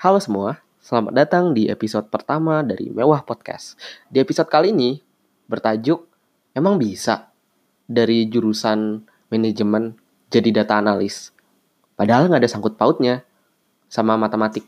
Halo semua, selamat datang di episode pertama dari Mewah Podcast. Di episode kali ini bertajuk Emang bisa dari jurusan manajemen jadi data analis. Padahal nggak ada sangkut pautnya sama matematik.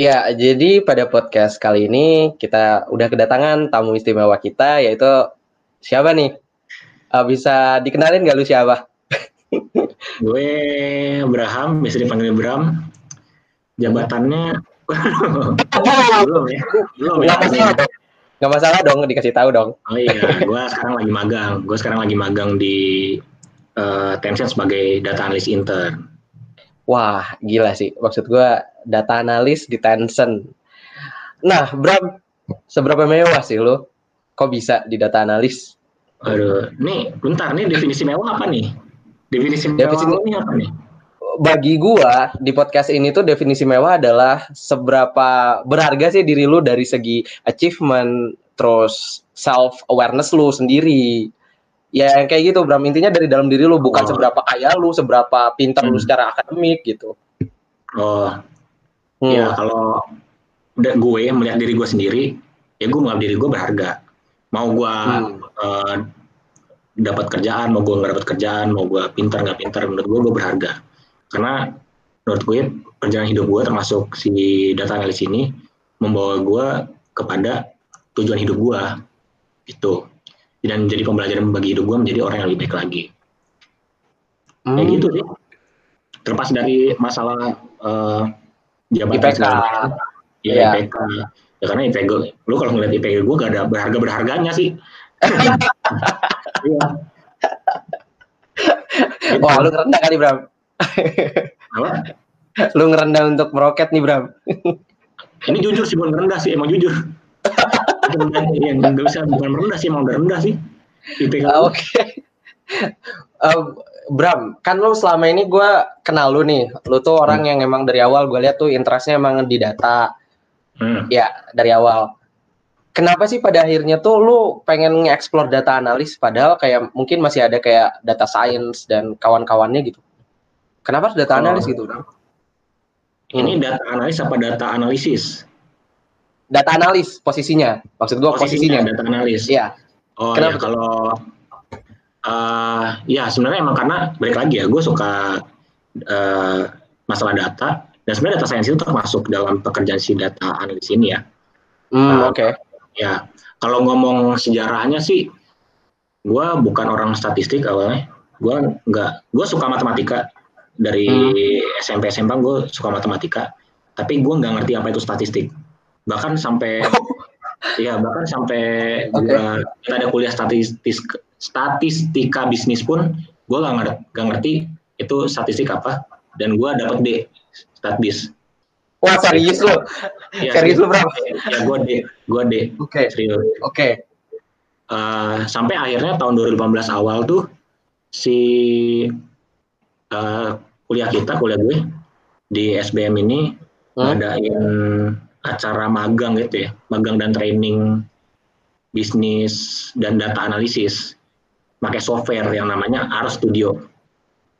Ya, jadi pada podcast kali ini kita udah kedatangan tamu istimewa kita yaitu siapa nih? Uh, bisa dikenalin gak lu siapa? Gue Abraham, bisa dipanggil Bram. Jabatannya belum ya, belum ya. Gak masalah dong. Gak masalah dong, dikasih tahu dong. Oh iya, gue sekarang lagi magang. Gue sekarang lagi magang di uh, Tencent sebagai data analis intern. Wah, gila sih. Maksud gue data analis di Tencent. Nah, Bram, seberapa mewah sih lo? Kok bisa di data analis? Aduh, nih bentar nih definisi mewah apa nih? Definisi mewah definisi, ini apa nih? Bagi gua di podcast ini tuh definisi mewah adalah seberapa berharga sih diri lu dari segi achievement, terus self awareness lu sendiri ya kayak gitu Bram intinya dari dalam diri lu bukan oh. seberapa kaya lu seberapa pintar hmm. lu secara akademik gitu oh hmm. ya kalau udah gue melihat diri gue sendiri ya gue menganggap diri gue berharga mau gue hmm. uh, dapat kerjaan mau gue nggak dapat kerjaan mau gue pintar nggak pintar menurut gue gue berharga karena menurut gue perjalanan hidup gue termasuk si data analis ini membawa gue kepada tujuan hidup gue itu dan menjadi pembelajaran bagi hidup gue menjadi orang yang lebih baik lagi. Hmm. Kayak gitu sih. Terlepas dari masalah uh, jabatan IPK. Ya, yeah. IPK. Ya karena IPK, lu kalau ngeliat IPK gue gak ada berharga-berharganya sih. Iya. Wah, lu ngerendah kali, Bram. Apa? Lu ngerendah untuk meroket nih, Bram. Ini jujur sih, bukan ngerendah sih, emang jujur yang nggak bisa bukan merendah sih udah rendah sih IPK oke okay. uh, Bram, kan lo selama ini gue kenal lu nih, lu tuh orang hmm. yang emang dari awal gue lihat tuh interestnya emang di data, hmm. ya dari awal. Kenapa sih pada akhirnya tuh lu pengen nge-explore data analis, padahal kayak mungkin masih ada kayak data science dan kawan-kawannya gitu? Kenapa harus data oh. analis gitu, Bram? Ini data analis apa data analisis? Data analis posisinya. Maksud gua posisinya, posisinya. data analis. Iya. Oh Kenapa? ya kalau uh, ya sebenarnya emang karena balik lagi ya gue suka uh, masalah data dan sebenarnya data science itu termasuk dalam pekerjaan si data analis ini ya. Hmm, uh, Oke. Okay. Ya kalau ngomong sejarahnya sih gue bukan orang statistik awalnya. Gue nggak gue suka matematika dari hmm. SMP SMA gue suka matematika tapi gue nggak ngerti apa itu statistik bahkan sampai ya bahkan sampai okay. gua kita ada kuliah statistik statistika bisnis pun gue gak ngerti, gak ngerti itu statistik apa dan gue dapat D statbis Wah serius lo? Ya, serius lo berapa? Ya gue D, gue D. Oke. Okay. Serius. Oke. Okay. Uh, sampai akhirnya tahun 2018 awal tuh si uh, kuliah kita, kuliah gue di SBM ini hmm? ngadain acara magang gitu ya, magang dan training bisnis dan data analisis pakai software yang namanya R Studio.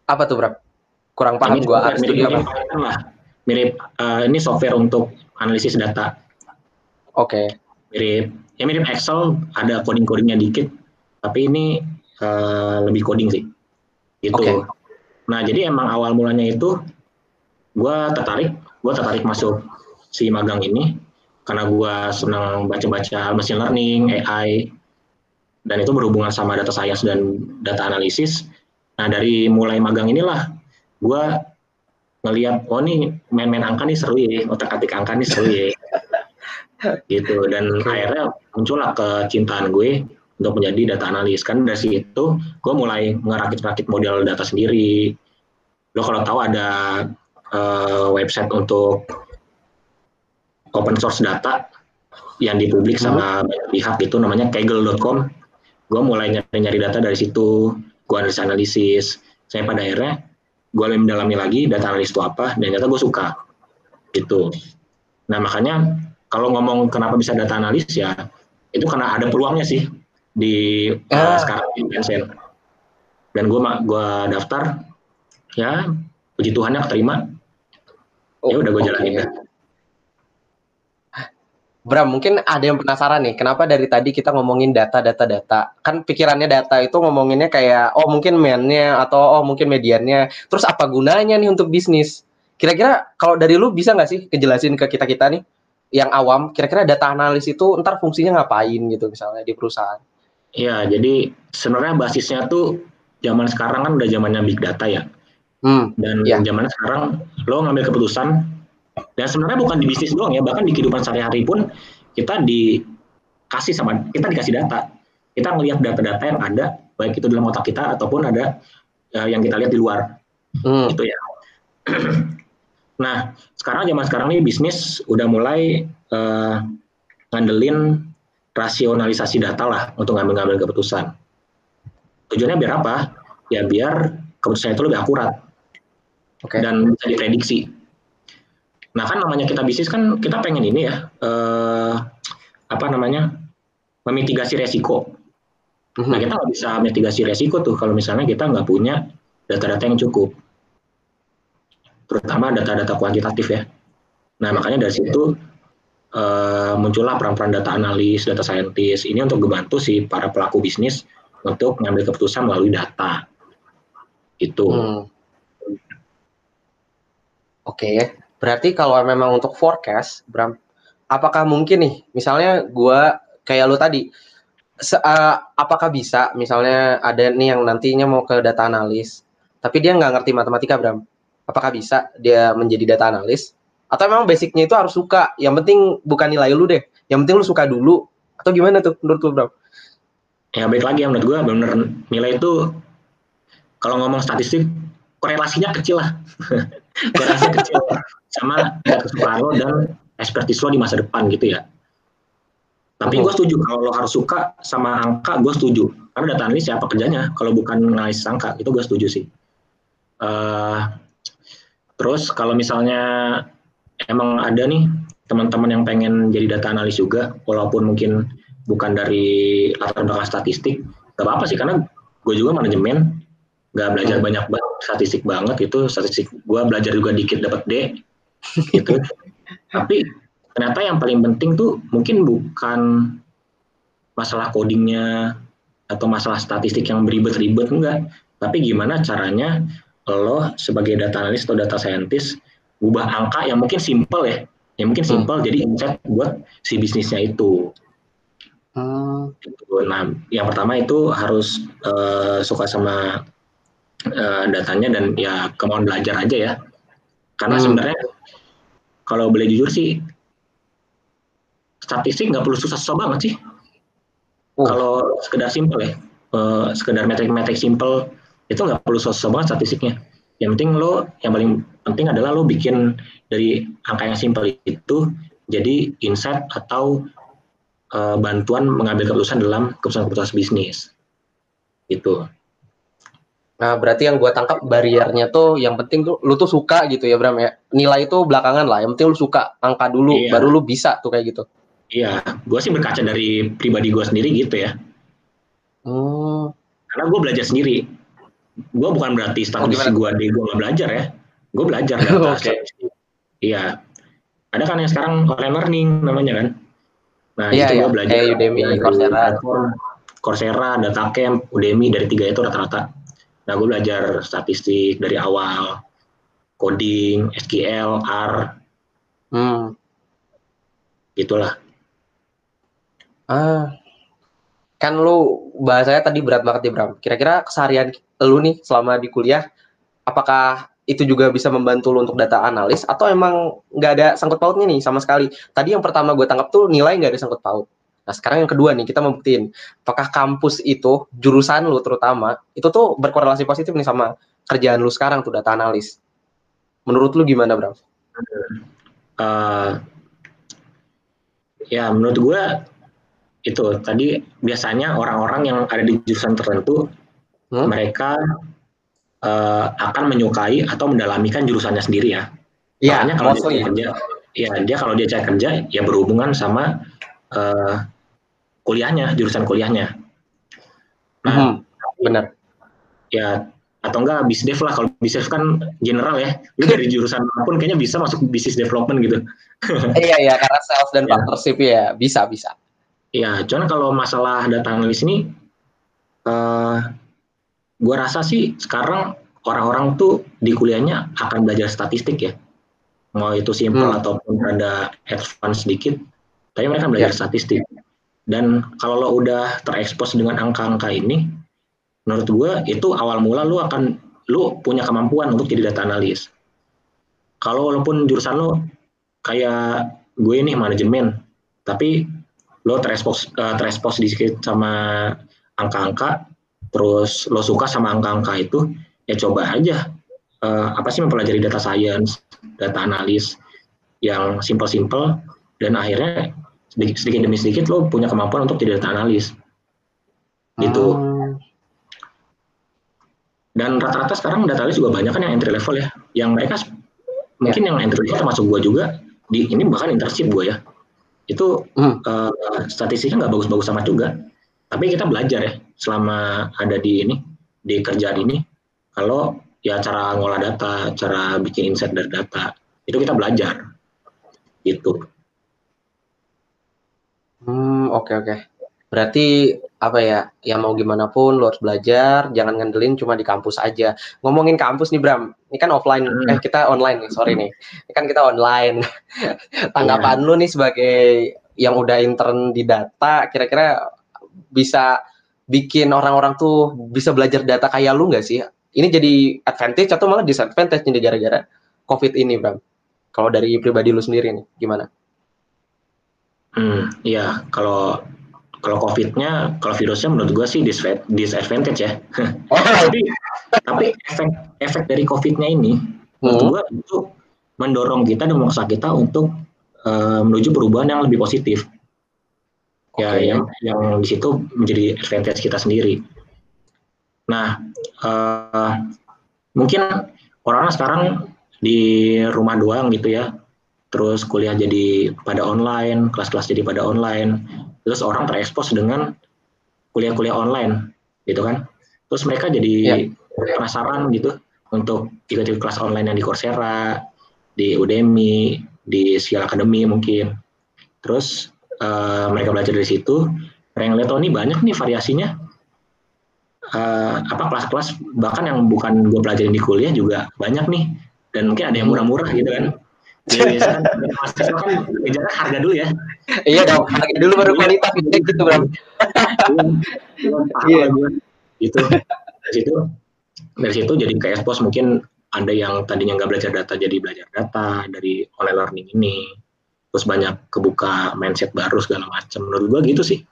Apa tuh, Bro? Kurang paham gue R Studio mirip, apa? Lah. Mirip uh, ini software untuk analisis data. Oke. Okay. Mirip ya mirip Excel, ada coding-codingnya dikit, tapi ini uh, lebih coding sih. Gitu. Okay. Nah, jadi emang awal mulanya itu gue tertarik, gue tertarik masuk si magang ini karena gue senang baca-baca machine learning, AI, dan itu berhubungan sama data science dan data analisis. Nah dari mulai magang inilah gue ngeliat, oh nih main-main angka nih seru ya, otak-atik angka nih seru ya. gitu dan akhirnya muncullah kecintaan gue untuk menjadi data analis kan dari situ gue mulai ngerakit-rakit model data sendiri lo kalau tahu ada uh, website untuk open source data yang dipublik hmm. sama banyak pihak itu namanya kegel.com. Gue mulai nyari-nyari data dari situ, gue analis analisis. Saya pada akhirnya gue lebih mendalami lagi data analis itu apa, dan ternyata gue suka. Itu. Nah makanya kalau ngomong kenapa bisa data analis ya itu karena ada peluangnya sih di uh, ah. sekarang di Tencent. Dan gue gua daftar ya puji Tuhannya keterima. Oh, ya udah gue okay. jalanin dah. Bram, mungkin ada yang penasaran nih, kenapa dari tadi kita ngomongin data, data, data. Kan pikirannya data itu ngomonginnya kayak, oh mungkin mainnya atau oh mungkin mediannya. Terus apa gunanya nih untuk bisnis? Kira-kira kalau dari lu bisa nggak sih kejelasin ke kita-kita nih, yang awam, kira-kira data analis itu ntar fungsinya ngapain gitu misalnya di perusahaan? Iya, jadi sebenarnya basisnya tuh zaman sekarang kan udah zamannya big data ya. Hmm, Dan ya. zaman sekarang lo ngambil keputusan dan sebenarnya bukan di bisnis doang ya, bahkan di kehidupan sehari-hari pun kita dikasih sama kita dikasih data. Kita ngelihat data-data yang ada, baik itu dalam otak kita ataupun ada uh, yang kita lihat di luar. Hmm. Itu ya. nah, sekarang zaman sekarang nih bisnis udah mulai uh, ngandelin rasionalisasi data lah untuk ngambil-ngambil keputusan. Tujuannya biar apa? Ya biar keputusan itu lebih akurat okay. dan bisa diprediksi. Nah kan namanya kita bisnis kan kita pengen ini ya eh, apa namanya memitigasi resiko. Nah mhm. kita nggak bisa mitigasi resiko tuh kalau misalnya kita nggak punya data-data yang cukup, terutama data-data kuantitatif ya. Nah makanya dari situ uh, muncullah peran-peran data analis, data scientist ini untuk membantu si para pelaku bisnis untuk mengambil keputusan melalui data. Itu. Hmm. Oke, okay. Berarti kalau memang untuk forecast, Bram, apakah mungkin nih, misalnya gue kayak lo tadi, se uh, apakah bisa misalnya ada nih yang nantinya mau ke data analis, tapi dia nggak ngerti matematika, Bram? Apakah bisa dia menjadi data analis? Atau memang basicnya itu harus suka? Yang penting bukan nilai lu deh, yang penting lu suka dulu. Atau gimana tuh menurut lu, Bram? Ya baik lagi ya menurut gue benar nilai itu kalau ngomong statistik korelasinya kecil lah. korelasinya kecil sama kesukaan lo dan ekspertis lo di masa depan gitu ya. Tapi gue setuju kalau lo harus suka sama angka, gue setuju. Karena data analis siapa kerjanya? Kalau bukan analis angka, itu gue setuju sih. Uh, terus kalau misalnya emang ada nih teman-teman yang pengen jadi data analis juga, walaupun mungkin bukan dari latar belakang statistik, gak apa-apa sih karena gue juga manajemen, gak belajar hmm. banyak banget statistik banget itu statistik gue belajar juga dikit dapat D gitu. Tapi ternyata yang paling penting tuh mungkin bukan masalah codingnya atau masalah statistik yang beribet-ribet enggak, tapi gimana caranya lo sebagai data analis atau data scientist ubah angka yang mungkin simple ya, yang mungkin simple hmm. jadi insight buat si bisnisnya itu. Hmm. Nah, yang pertama itu harus uh, suka sama uh, datanya dan ya kemauan belajar aja ya. Karena hmm. sebenarnya kalau boleh jujur sih statistik nggak perlu susah-susah banget sih. Oh. Kalau sekedar simple ya, uh, sekedar metrik-metrik simple itu nggak perlu susah-susah banget statistiknya. Yang penting lo, yang paling penting adalah lo bikin dari angka yang simple itu jadi insight atau uh, bantuan mengambil keputusan dalam keputusan-keputusan bisnis. Itu. Nah, berarti yang gue tangkap bariernya tuh yang penting tuh lu tuh suka gitu ya Bram ya. Nilai itu belakangan lah, yang penting lu suka, angka dulu iya. baru lu bisa tuh kayak gitu. Iya, gue sih berkaca dari pribadi gue sendiri gitu ya. Hmm. Karena gue belajar sendiri. Gue bukan berarti status oh, gue di gue gak belajar ya. Gue belajar data. okay. Iya. Ada kan yang sekarang online learning namanya kan. Nah, iya, itu iya. gue belajar. Hey, Udemy, Coursera. Coursera, Datacamp, Udemy dari tiga itu rata-rata Nah, gue belajar statistik dari awal, coding, SQL, R, hmm. gitulah. Ah, kan lu bahasanya tadi berat banget ya Bram. Kira-kira keseharian lu nih selama di kuliah, apakah itu juga bisa membantu lu untuk data analis atau emang nggak ada sangkut pautnya nih sama sekali? Tadi yang pertama gue tangkap tuh nilai nggak ada sangkut paut. Nah, sekarang yang kedua nih, kita membuktiin apakah kampus itu, jurusan lu terutama, itu tuh berkorelasi positif nih sama kerjaan lu sekarang tuh data analis. Menurut lu gimana, Bro? Uh, ya, menurut gue itu tadi biasanya orang-orang yang ada di jurusan tertentu hmm? mereka uh, akan menyukai atau mendalamikan jurusannya sendiri ya. Iya, kalau dia kerja, ya dia kalau dia cari kerja ya berhubungan sama uh, kuliahnya, jurusan kuliahnya. Nah, hmm, benar. Ya atau enggak bisnis lah kalau bisnis kan general ya lu dari jurusan pun kayaknya bisa masuk bisnis development gitu iya iya karena sales dan ya. partnership ya bisa bisa iya cuman kalau masalah data analis ini uh, gua rasa sih sekarang orang-orang tuh di kuliahnya akan belajar statistik ya mau itu simple hmm. ataupun ada advance sedikit tapi mereka belajar ya. statistik dan kalau lo udah terekspos dengan angka-angka ini menurut gue itu awal mula lu akan lu punya kemampuan untuk jadi data analis. Kalau walaupun jurusan lu kayak gue nih manajemen, tapi lo terespos uh, terespos sedikit sama angka-angka, terus lo suka sama angka-angka itu, ya coba aja uh, apa sih mempelajari data science, data analis yang simple-simple dan akhirnya sedikit, sedikit demi sedikit lo punya kemampuan untuk jadi data analis. Gitu. Hmm dan rata-rata sekarang data analis juga banyak kan yang entry level ya yang mereka mungkin yang entry level termasuk gua juga di ini bahkan internship gua ya itu hmm. uh, statistiknya nggak bagus-bagus sama juga tapi kita belajar ya selama ada di ini di kerjaan ini kalau ya cara ngolah data cara bikin insight dari data itu kita belajar gitu hmm oke okay, oke okay. berarti apa ya, ya mau gimana pun lo harus belajar, jangan ngandelin cuma di kampus aja. Ngomongin kampus nih Bram, ini kan offline, hmm. eh kita online nih, sorry nih. Ini kan kita online. Tanggapan yeah. lu nih sebagai yang udah intern di data, kira-kira bisa bikin orang-orang tuh bisa belajar data kayak lu nggak sih? Ini jadi advantage atau malah disadvantage nih gara-gara COVID ini, Bram? Kalau dari pribadi lu sendiri nih, gimana? Hmm, iya, kalau kalau COVID-nya, kalau virusnya menurut gue sih disadvantage ya. Oh. tapi tapi efek efek dari COVID-nya ini hmm. menurut gue itu mendorong kita dan memaksa kita untuk uh, menuju perubahan yang lebih positif. Ya, yang yang di situ menjadi advantage kita sendiri. Nah, uh, mungkin orang-orang sekarang di rumah doang gitu ya, terus kuliah jadi pada online, kelas-kelas jadi pada online, terus orang terekspos dengan kuliah-kuliah online gitu kan? Terus mereka jadi ya. penasaran gitu untuk ikut-ikut kelas online yang di Coursera di Udemy di Skill Academy mungkin. Terus uh, mereka belajar dari situ. Mereka ngeliat oh ini banyak nih variasinya. Uh, apa kelas-kelas bahkan yang bukan gue pelajarin di kuliah juga banyak nih. Dan mungkin ada yang murah-murah gitu kan Iya, biasa kan mahasiswa kan harga dulu ya. iya dong, harga dulu baru kualitas gitu, gitu bro. Iya, itu dari situ dari situ jadi kayak expose mungkin ada yang tadinya nggak belajar data jadi belajar data dari online learning ini. Terus banyak kebuka mindset baru segala macam. Menurut gua gitu sih.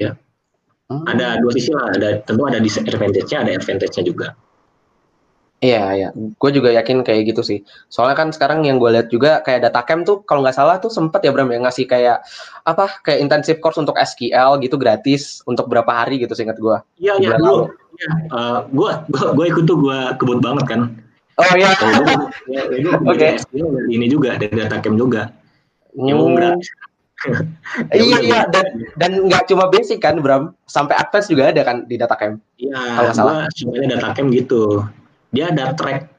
Ya. Hmm. ada dua sisi lah. Ada tentu ada disadvantage-nya ada advantage-nya juga Iya, iya. Gue juga yakin kayak gitu sih. Soalnya kan sekarang yang gue lihat juga kayak data camp tuh kalau nggak salah tuh sempet ya Bram yang ngasih kayak apa kayak intensive course untuk SQL gitu gratis untuk berapa hari gitu seingat gue. Iya, iya dulu. Iya, uh, gue gue ikut tuh gue kebut banget kan. Oh iya. ya, Oke. Okay. Ini juga ada data camp juga. Yang hmm. gratis. iya iya dan dan nggak cuma basic kan Bram sampai advance juga ada kan di data camp. Iya. Kalau nggak salah. Semuanya data camp gitu dia ada track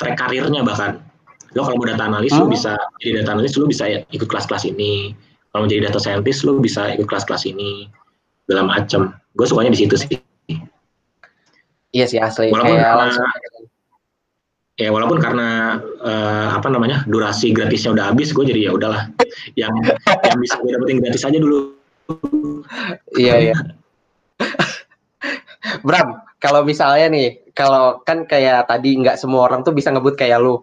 track karirnya bahkan. Lo kalau mau data analis oh. lo bisa jadi data analis lo bisa ikut kelas-kelas ini. Kalau mau jadi data scientist lo bisa ikut kelas-kelas ini. Segala macam. Gue sukanya di situ sih. Iya sih asli. Walaupun kayak karena, ya walaupun karena uh, apa namanya durasi gratisnya udah habis gue jadi ya udahlah. Yang yang bisa gue dapetin gratis aja dulu. Iya iya. Bram kalau misalnya nih, kalau kan kayak tadi nggak semua orang tuh bisa ngebut kayak lu.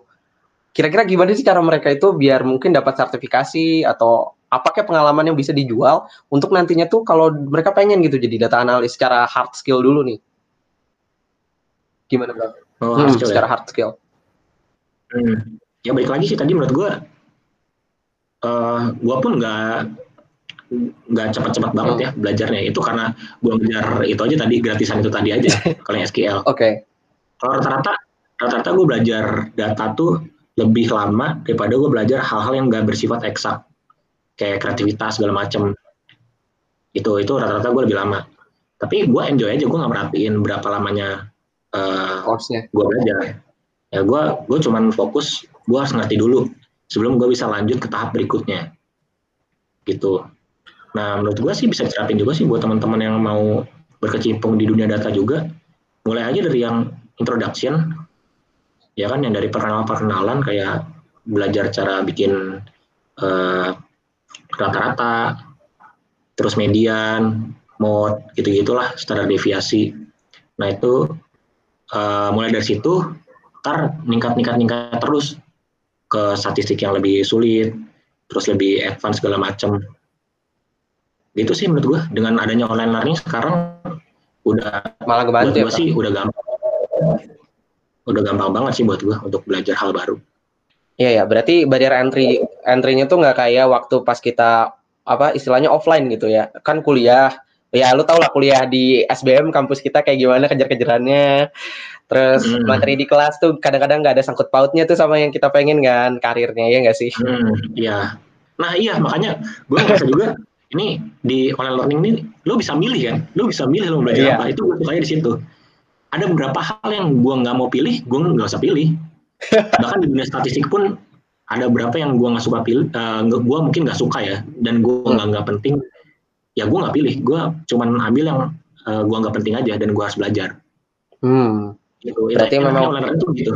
Kira-kira gimana sih cara mereka itu biar mungkin dapat sertifikasi atau apakah pengalaman yang bisa dijual untuk nantinya tuh kalau mereka pengen gitu jadi data analis secara hard skill dulu nih. Gimana bro? Oh, hmm, skill secara ya? hard skill. Hmm. Ya baik lagi sih tadi menurut gue, uh, gue pun nggak nggak cepat-cepat banget ya belajarnya. Itu karena gue ngejar itu aja tadi gratisan itu tadi aja kalau yang SQL. Oke. Okay. Kalau rata-rata rata-rata gue belajar data tuh lebih lama daripada gue belajar hal-hal yang gak bersifat eksak. Kayak kreativitas segala macem. Itu itu rata-rata gue lebih lama. Tapi gue enjoy aja gue nggak merhatiin berapa lamanya uh, gue belajar. Ya gue gue cuman fokus gue harus ngerti dulu sebelum gue bisa lanjut ke tahap berikutnya. Gitu nah menurut gue sih bisa diterapin juga sih buat teman-teman yang mau berkecimpung di dunia data juga mulai aja dari yang introduction ya kan yang dari perkenalan-perkenalan kayak belajar cara bikin rata rata-rata, terus median, mode, gitu-gitulah standar deviasi. Nah itu uh, mulai dari situ, ntar ningkat-ningkat-ningkat terus ke statistik yang lebih sulit, terus lebih advance segala macam. Gitu sih menurut gue, dengan adanya online learning sekarang udah malah kebantu ya, sih udah gampang udah gampang banget sih buat gue untuk belajar hal baru. Iya ya, berarti barrier entry entry-nya tuh nggak kayak waktu pas kita apa istilahnya offline gitu ya. Kan kuliah, ya lu tau lah kuliah di SBM kampus kita kayak gimana kejar-kejarannya. Terus hmm. materi di kelas tuh kadang-kadang nggak ada sangkut pautnya tuh sama yang kita pengen kan karirnya ya nggak sih? Hmm, iya. Nah iya makanya gue ngerasa juga ini di online learning ini lo bisa milih kan, lo bisa milih lo belajar yeah. apa itu gue sukanya di situ ada beberapa hal yang gue nggak mau pilih, gue nggak usah pilih. Bahkan di dunia statistik pun ada beberapa yang gue nggak suka pilih, uh, eh, gue mungkin nggak suka ya, dan gue nggak nggak penting. Ya gue nggak pilih, gue cuman ambil yang uh, eh, gue nggak penting aja dan gue harus belajar. Hmm. Gitu. Berarti memang itu gitu.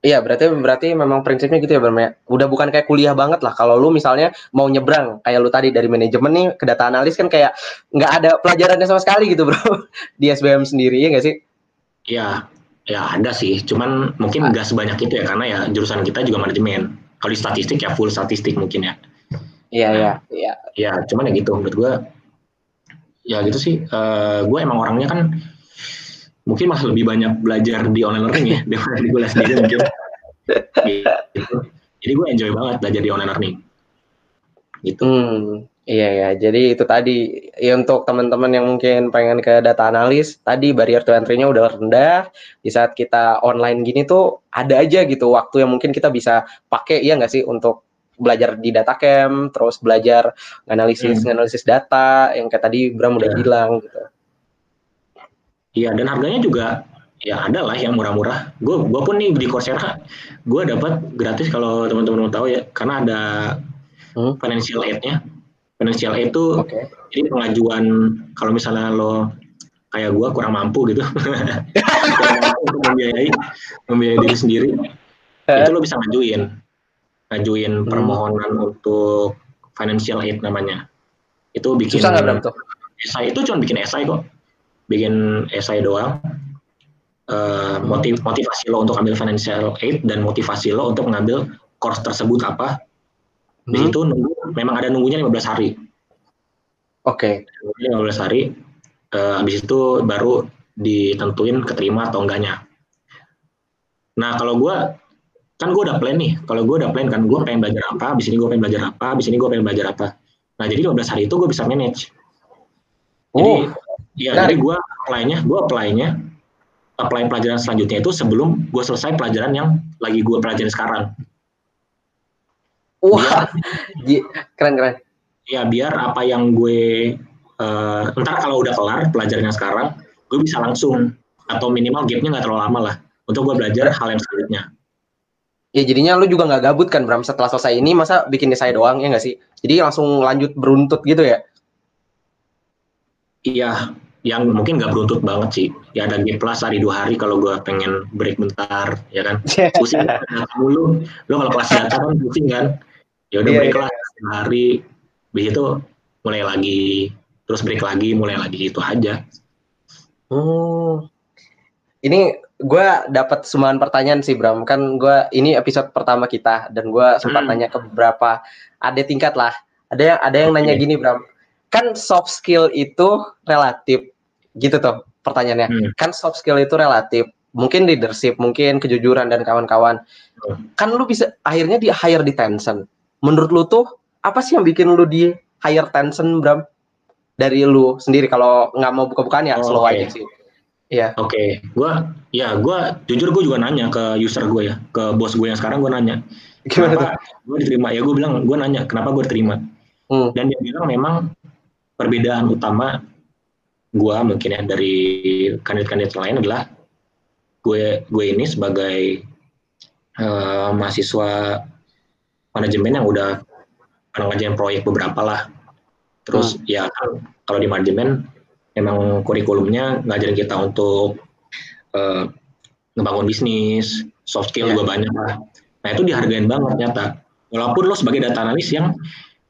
Iya, berarti berarti memang prinsipnya gitu ya, Bang. Ya? Udah bukan kayak kuliah banget lah. Kalau lu misalnya mau nyebrang, kayak lu tadi dari manajemen nih ke data analis kan kayak nggak ada pelajarannya sama sekali gitu, Bro. Di SBM sendiri ya nggak sih? Iya, ya ada sih. Cuman mungkin nggak sebanyak itu ya, karena ya jurusan kita juga manajemen. Kalau di statistik ya full statistik mungkin ya. Iya, iya, iya. Ya, cuman ya gitu menurut gue. Ya gitu sih. Uh, gue emang orangnya kan mungkin malah lebih banyak belajar di online learning ya daripada di kuliah sendiri mungkin gitu. jadi gue enjoy banget belajar di online learning gitu hmm, iya ya jadi itu tadi ya untuk teman-teman yang mungkin pengen ke data analis tadi barrier to entry-nya udah rendah di saat kita online gini tuh ada aja gitu waktu yang mungkin kita bisa pakai ya nggak sih untuk belajar di data camp terus belajar analisis hmm. analisis data yang kayak tadi Bram udah yeah. bilang gitu Iya, dan harganya juga ya ada lah yang murah-murah. Gue gua pun nih di Coursera, gue dapat gratis kalau teman-teman mau tahu ya, karena ada hmm? financial aid-nya. Financial aid itu okay. jadi pengajuan kalau misalnya lo kayak gue kurang mampu gitu, untuk membiayai membiayai diri sendiri, itu lo bisa ngajuin, ngajuin hmm. permohonan untuk financial aid namanya. Itu bikin. Susah nggak tuh? Esai itu cuma bikin esai kok bikin esai doang. Uh, motiv motivasi lo untuk ambil financial aid dan motivasi lo untuk mengambil course tersebut apa. Di hmm. situ nunggu memang ada nunggunya 15 hari. Oke. Okay. 15 hari. Uh, habis itu baru ditentuin keterima atau enggaknya. Nah kalau gue kan gue udah plan nih. Kalau gue udah plan kan gue pengen belajar apa abis ini gue pengen belajar apa abis ini gue pengen belajar apa. Nah jadi 15 hari itu gue bisa manage. Jadi oh. Iya, jadi gue apply-nya, gue apply-nya, apply pelajaran selanjutnya itu sebelum gue selesai pelajaran yang lagi gue pelajari sekarang. Wah, keren keren. Ya biar apa yang gue uh, ntar kalau udah kelar pelajarannya sekarang, gue bisa langsung atau minimal gapnya nggak terlalu lama lah untuk gue belajar hal yang selanjutnya. Ya jadinya lu juga nggak gabut kan Bram setelah selesai ini masa bikin saya doang ya nggak sih? Jadi langsung lanjut beruntut gitu ya? Iya, yang mungkin nggak beruntut banget sih. Ya ada game plus hari dua hari kalau gue pengen break bentar, ya kan. Pusing mulu. Lo kalau kelas data kan pusing kan. Ya udah yeah, break yeah. lah hari. Begitu mulai lagi, terus break lagi, mulai lagi itu aja. Hmm. Ini gue dapat sumbangan pertanyaan sih Bram. Kan gue ini episode pertama kita dan gue sempat hmm. tanya ke beberapa ada tingkat lah. Ada yang ada yang okay. nanya gini Bram kan soft skill itu relatif gitu tuh pertanyaannya hmm. kan soft skill itu relatif mungkin leadership mungkin kejujuran dan kawan-kawan hmm. kan lu bisa akhirnya di hire di Tencent menurut lu tuh apa sih yang bikin lu di hire Tencent Bram dari lu sendiri kalau nggak mau buka-bukaan ya oh, slow okay. aja sih Iya. Oke, okay. gue, ya gue jujur gue juga nanya ke user gue ya, ke bos gue yang sekarang gue nanya, kenapa gue diterima? Ya gue bilang, gue nanya kenapa gue diterima. Hmm. Dan dia bilang memang perbedaan utama gue mungkin ya dari kandidat-kandidat lain adalah gue gue ini sebagai uh, mahasiswa manajemen yang udah pernah ngajarin proyek beberapa lah. Terus hmm. ya kan kalau di manajemen emang kurikulumnya ngajarin kita untuk uh, ngebangun bisnis, soft skill yeah. juga banyak lah. Nah itu dihargain banget nyata. Walaupun lo sebagai data analis yang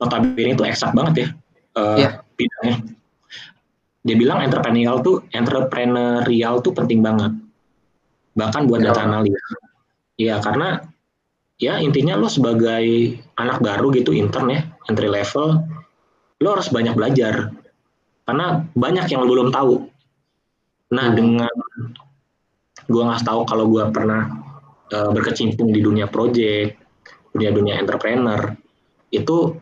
notabene itu eksak banget ya uh, yeah. Bidangnya. Dia bilang entrepreneurial tuh entrepreneurial tuh penting banget. Bahkan buat yeah. data analis. Iya karena ya intinya lo sebagai anak baru gitu intern ya entry level lo harus banyak belajar karena banyak yang belum tahu. Nah, hmm. dengan gue nggak tahu kalau gue pernah uh, berkecimpung di dunia project, dunia-dunia entrepreneur, itu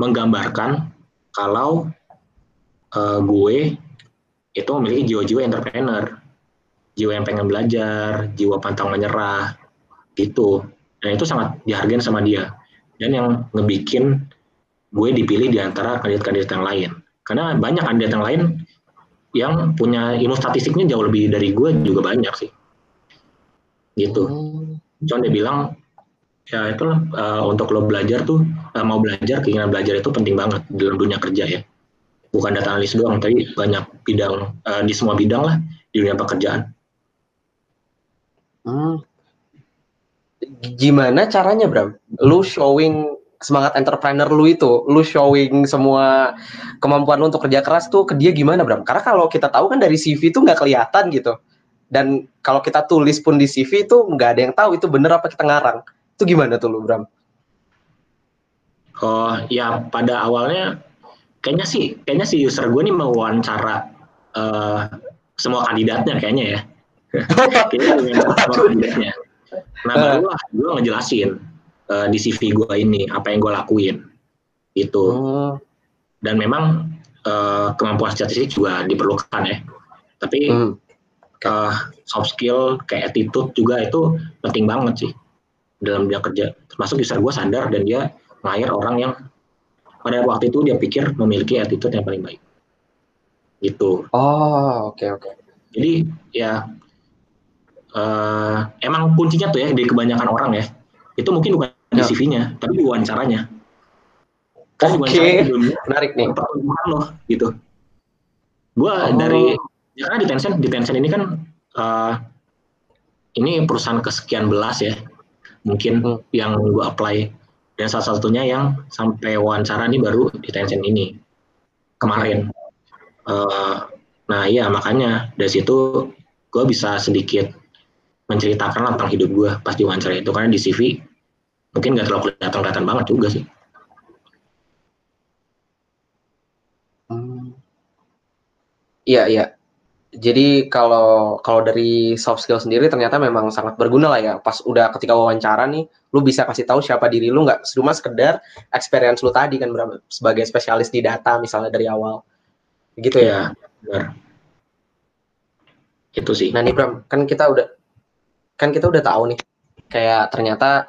menggambarkan kalau uh, gue itu memiliki jiwa-jiwa entrepreneur, jiwa yang pengen belajar, jiwa pantang menyerah, gitu. Dan itu sangat dihargai sama dia. Dan yang ngebikin gue dipilih di antara kandidat-kandidat yang lain. Karena banyak kandidat yang lain yang punya ilmu statistiknya jauh lebih dari gue juga banyak sih. Gitu. Hmm. Cuman dia bilang ya itu uh, untuk lo belajar tuh uh, mau belajar keinginan belajar itu penting banget dalam dunia kerja ya. Bukan data analis doang, tapi banyak bidang uh, di semua bidang lah di dunia pekerjaan. Hmm. Gimana caranya, Bram? Lu showing semangat entrepreneur lu itu, lu showing semua kemampuan lu untuk kerja keras tuh ke dia gimana, Bram? Karena kalau kita tahu kan dari CV itu nggak kelihatan gitu. Dan kalau kita tulis pun di CV itu nggak ada yang tahu itu bener apa kita ngarang. Itu gimana tuh lu, Bram? Oh, ya pada awalnya kayaknya sih, kayaknya si user gue nih mau wawancara uh, semua kandidatnya kayaknya ya. kayaknya semua kandidatnya. Nah, barulah gue ngejelasin uh, di CV gue ini apa yang gue lakuin itu oh. dan memang uh, kemampuan statistik juga diperlukan ya tapi hmm. uh, soft skill kayak attitude juga itu penting banget sih dalam dunia kerja termasuk user gue sadar dan dia ngayar orang yang pada waktu itu dia pikir memiliki attitude yang paling baik gitu oh oke okay, oke okay. jadi ya uh, emang kuncinya tuh ya di kebanyakan orang ya itu mungkin bukan di ya. CV-nya, tapi di wawancaranya. Kan Oke, okay. menarik nih. Pertumbuhan loh, gitu. Gua oh. dari, ya karena di Tencent, di Tencent ini kan, uh, ini perusahaan kesekian belas ya, mungkin hmm. yang gue apply. Dan salah satunya yang sampai wawancara nih baru di Tencent ini, kemarin. Uh, nah iya, makanya dari situ gue bisa sedikit menceritakan tentang hidup gue pas di wawancara itu. Karena di CV mungkin nggak terlalu kelihatan kelihatan banget juga sih. Iya iya jadi kalau kalau dari soft skill sendiri ternyata memang sangat berguna lah ya. Pas udah ketika wawancara nih lu bisa kasih tahu siapa diri lu nggak cuma sekedar experience lu tadi kan sebagai spesialis di data misalnya dari awal. Gitu ya, ya benar. Itu sih. Nah nih Bram kan kita udah kan kita udah tahu nih kayak ternyata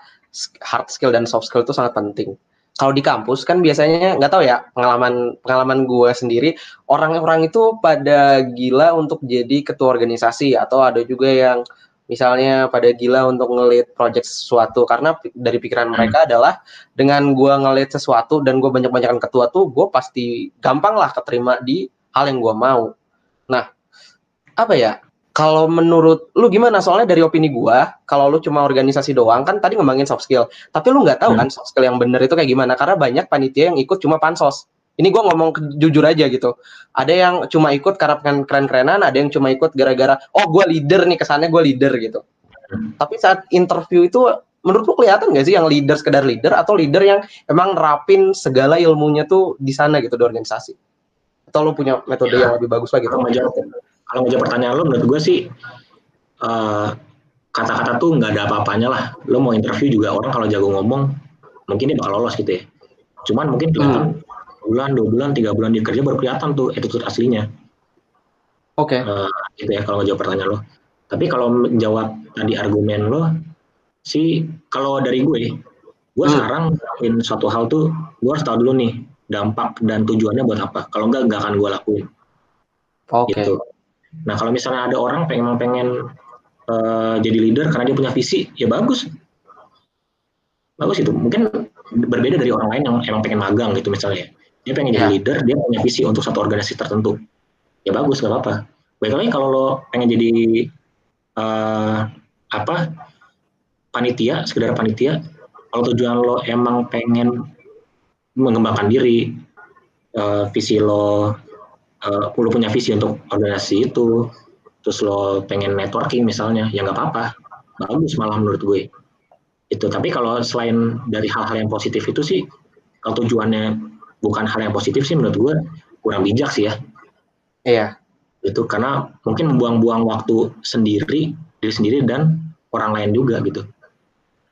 hard skill dan soft skill itu sangat penting. Kalau di kampus kan biasanya nggak tahu ya pengalaman pengalaman gue sendiri orang-orang itu pada gila untuk jadi ketua organisasi atau ada juga yang misalnya pada gila untuk ngelit project sesuatu karena dari pikiran hmm. mereka adalah dengan gue ngelit sesuatu dan gue banyak-banyakan ketua tuh gue pasti gampang lah keterima di hal yang gue mau. Nah apa ya kalau menurut lu gimana? Soalnya dari opini gua, kalau lu cuma organisasi doang kan tadi ngembangin soft skill, tapi lu nggak tahu hmm. kan soft skill yang bener itu kayak gimana? Karena banyak panitia yang ikut cuma pansos. Ini gua ngomong jujur aja gitu. Ada yang cuma ikut karena pengen keren-kerenan, ada yang cuma ikut gara-gara oh gua leader nih kesannya gua leader gitu. Hmm. Tapi saat interview itu menurut lu kelihatan gak sih yang leader sekedar leader atau leader yang emang nerapin segala ilmunya tuh di sana gitu di organisasi? Atau lu punya metode ya. yang lebih bagus lagi? Gitu? Kalau ngejawab pertanyaan lo menurut gue sih kata kata-kata tuh nggak ada apa-apanya lah lo mau interview juga orang kalau jago ngomong mungkin dia bakal lolos gitu ya cuman mungkin kelihatan hmm. bulan dua bulan tiga bulan dia kerja baru kelihatan tuh attitude aslinya Oke. Okay. Uh, itu ya kalau jawab pertanyaan lo. Tapi kalau menjawab tadi argumen lo, sih kalau dari gue, gue hmm. sekarang ngelakuin suatu hal tuh, gue harus tahu dulu nih dampak dan tujuannya buat apa. Kalau enggak, enggak akan gue lakuin. Oke. Okay. Gitu. Nah kalau misalnya ada orang pengen pengen uh, jadi leader karena dia punya visi, ya bagus. Bagus itu. Mungkin berbeda dari orang lain yang emang pengen magang gitu misalnya. Dia pengen yeah. jadi ya. leader, dia punya visi untuk satu organisasi tertentu. Ya bagus, gak apa-apa. Baik lagi kalau lo pengen jadi uh, apa panitia sekedar panitia kalau tujuan lo emang pengen mengembangkan diri uh, visi lo uh, lo punya visi untuk organisasi itu. Terus lo pengen networking misalnya ya nggak apa-apa. Bagus malah menurut gue. Itu tapi kalau selain dari hal-hal yang positif itu sih kalau tujuannya bukan hal yang positif sih menurut gue kurang bijak sih ya. Iya. Itu karena mungkin membuang-buang waktu sendiri diri sendiri dan orang lain juga gitu.